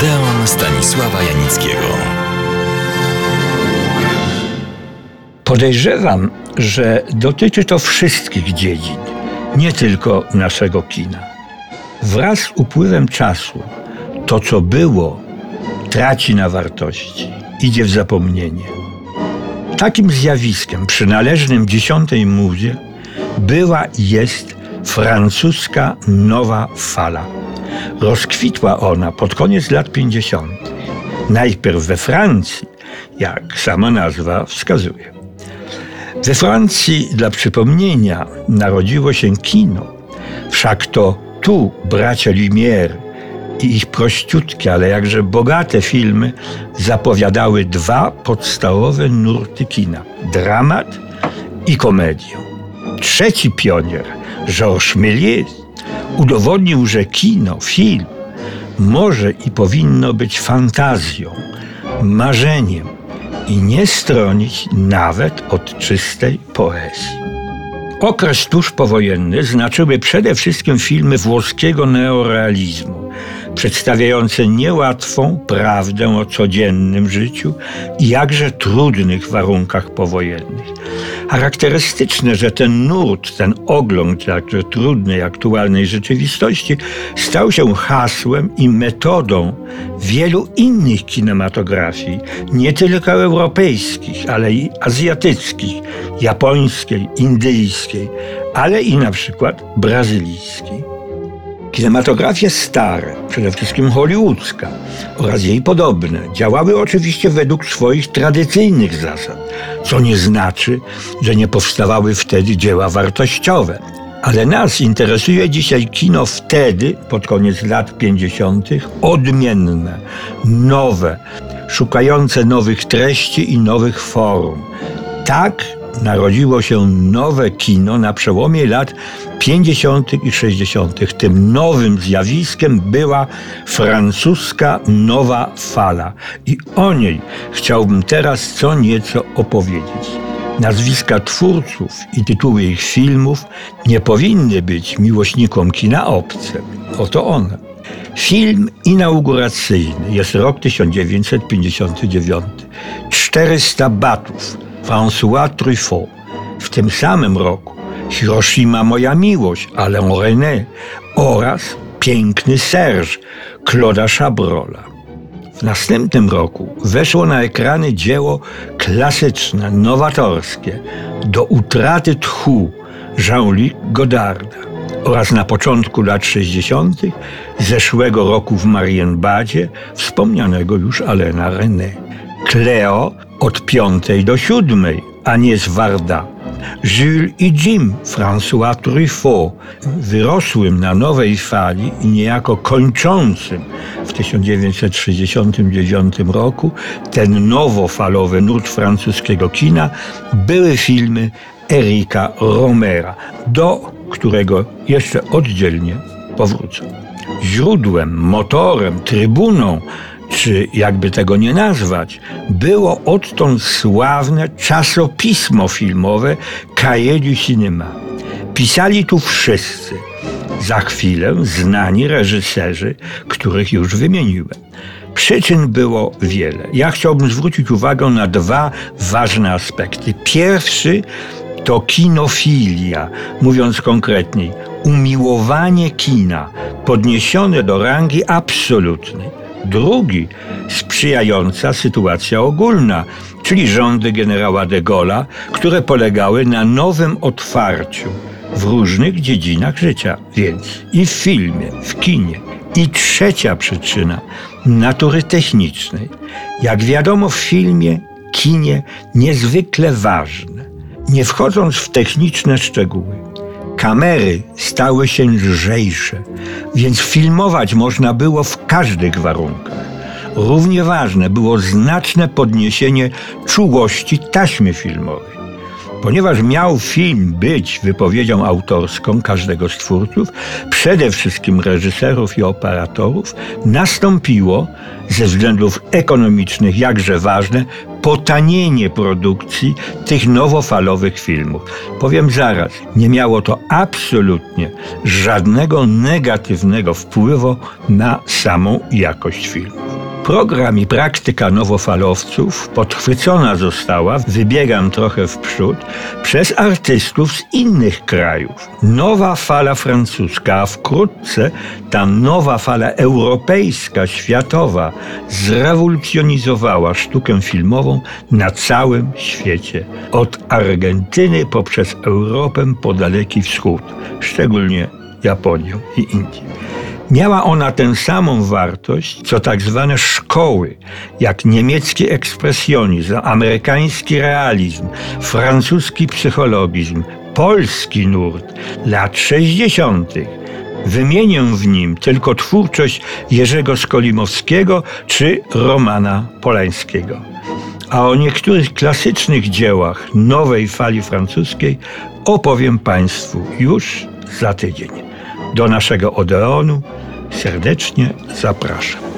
Odeon Stanisława Janickiego. Podejrzewam, że dotyczy to wszystkich dziedzin, nie tylko naszego kina. Wraz z upływem czasu to, co było, traci na wartości, idzie w zapomnienie. Takim zjawiskiem przynależnym dziesiątej muzie była i jest francuska nowa fala. Rozkwitła ona pod koniec lat 50. Najpierw we Francji, jak sama nazwa wskazuje. We Francji, dla przypomnienia, narodziło się kino. Wszak to tu bracia Lumière i ich prościutkie, ale jakże bogate filmy zapowiadały dwa podstawowe nurty kina: dramat i komedię. Trzeci pionier, Georges Méliès, udowodnił, że kino, film może i powinno być fantazją, marzeniem i nie stronić nawet od czystej poezji. Okres tuż powojenny znaczyły przede wszystkim filmy włoskiego neorealizmu, przedstawiające niełatwą prawdę o codziennym życiu i jakże trudnych warunkach powojennych. Charakterystyczne, że ten nurt, ten ogląd jakże trudnej, aktualnej rzeczywistości stał się hasłem i metodą wielu innych kinematografii, nie tylko europejskich, ale i azjatyckich, japońskiej, indyjskiej, ale i na przykład brazylijskiej. Kinematografie stare, przede wszystkim hollywoodzka oraz jej podobne, działały oczywiście według swoich tradycyjnych zasad, co nie znaczy, że nie powstawały wtedy dzieła wartościowe. Ale nas interesuje dzisiaj kino wtedy, pod koniec lat 50., odmienne, nowe, szukające nowych treści i nowych form. Tak narodziło się nowe kino na przełomie lat 50. i 60. Tym nowym zjawiskiem była francuska nowa fala. I o niej chciałbym teraz co nieco opowiedzieć. Nazwiska twórców i tytuły ich filmów nie powinny być miłośnikom kina obce. Oto one. Film inauguracyjny jest rok 1959. 400 batów François Truffaut. W tym samym roku Hiroshima Moja Miłość Alain René oraz Piękny Serge Claude'a Chabrola. W następnym roku weszło na ekrany dzieło klasyczne, nowatorskie Do utraty tchu Jean-Luc Godarda oraz na początku lat 60. zeszłego roku w Marienbadzie wspomnianego już Alena René. Cleo od piątej do siódmej, a nie z Warda. Jules i Jim François Truffaut, wyrosłym na nowej fali i niejako kończącym w 1969 roku ten nowofalowy nurt francuskiego kina, były filmy Erika Romera, do którego jeszcze oddzielnie powrócę. Źródłem, motorem, trybuną czy jakby tego nie nazwać, było odtąd sławne czasopismo filmowe Cahiers du Cinema. Pisali tu wszyscy, za chwilę znani reżyserzy, których już wymieniłem. Przyczyn było wiele. Ja chciałbym zwrócić uwagę na dwa ważne aspekty. Pierwszy to kinofilia, mówiąc konkretniej, umiłowanie kina podniesione do rangi absolutnej. Drugi sprzyjająca sytuacja ogólna, czyli rządy generała de Gaulle'a, które polegały na nowym otwarciu w różnych dziedzinach życia, więc i w filmie, w kinie. I trzecia przyczyna natury technicznej. Jak wiadomo, w filmie, kinie niezwykle ważne, nie wchodząc w techniczne szczegóły. Kamery stały się lżejsze, więc filmować można było w każdych warunkach. Równie ważne było znaczne podniesienie czułości taśmy filmowej. Ponieważ miał film być wypowiedzią autorską każdego z twórców, przede wszystkim reżyserów i operatorów, nastąpiło ze względów ekonomicznych jakże ważne potanienie produkcji tych nowofalowych filmów. Powiem zaraz, nie miało to absolutnie żadnego negatywnego wpływu na samą jakość filmu. Program i praktyka nowofalowców podchwycona została, wybiegam trochę w przód, przez artystów z innych krajów. Nowa fala francuska, a wkrótce ta nowa fala europejska, światowa, zrewolucjonizowała sztukę filmową na całym świecie. Od Argentyny poprzez Europę po Daleki Wschód, szczególnie Japonię i Indię. Miała ona tę samą wartość, co tak zwane szkoły, jak niemiecki ekspresjonizm, amerykański realizm, francuski psychologizm, polski nurt lat 60. Wymienię w nim tylko twórczość Jerzego Skolimowskiego czy Romana Polańskiego. A o niektórych klasycznych dziełach nowej fali francuskiej opowiem Państwu już za tydzień. Do naszego Odeonu serdecznie zapraszam.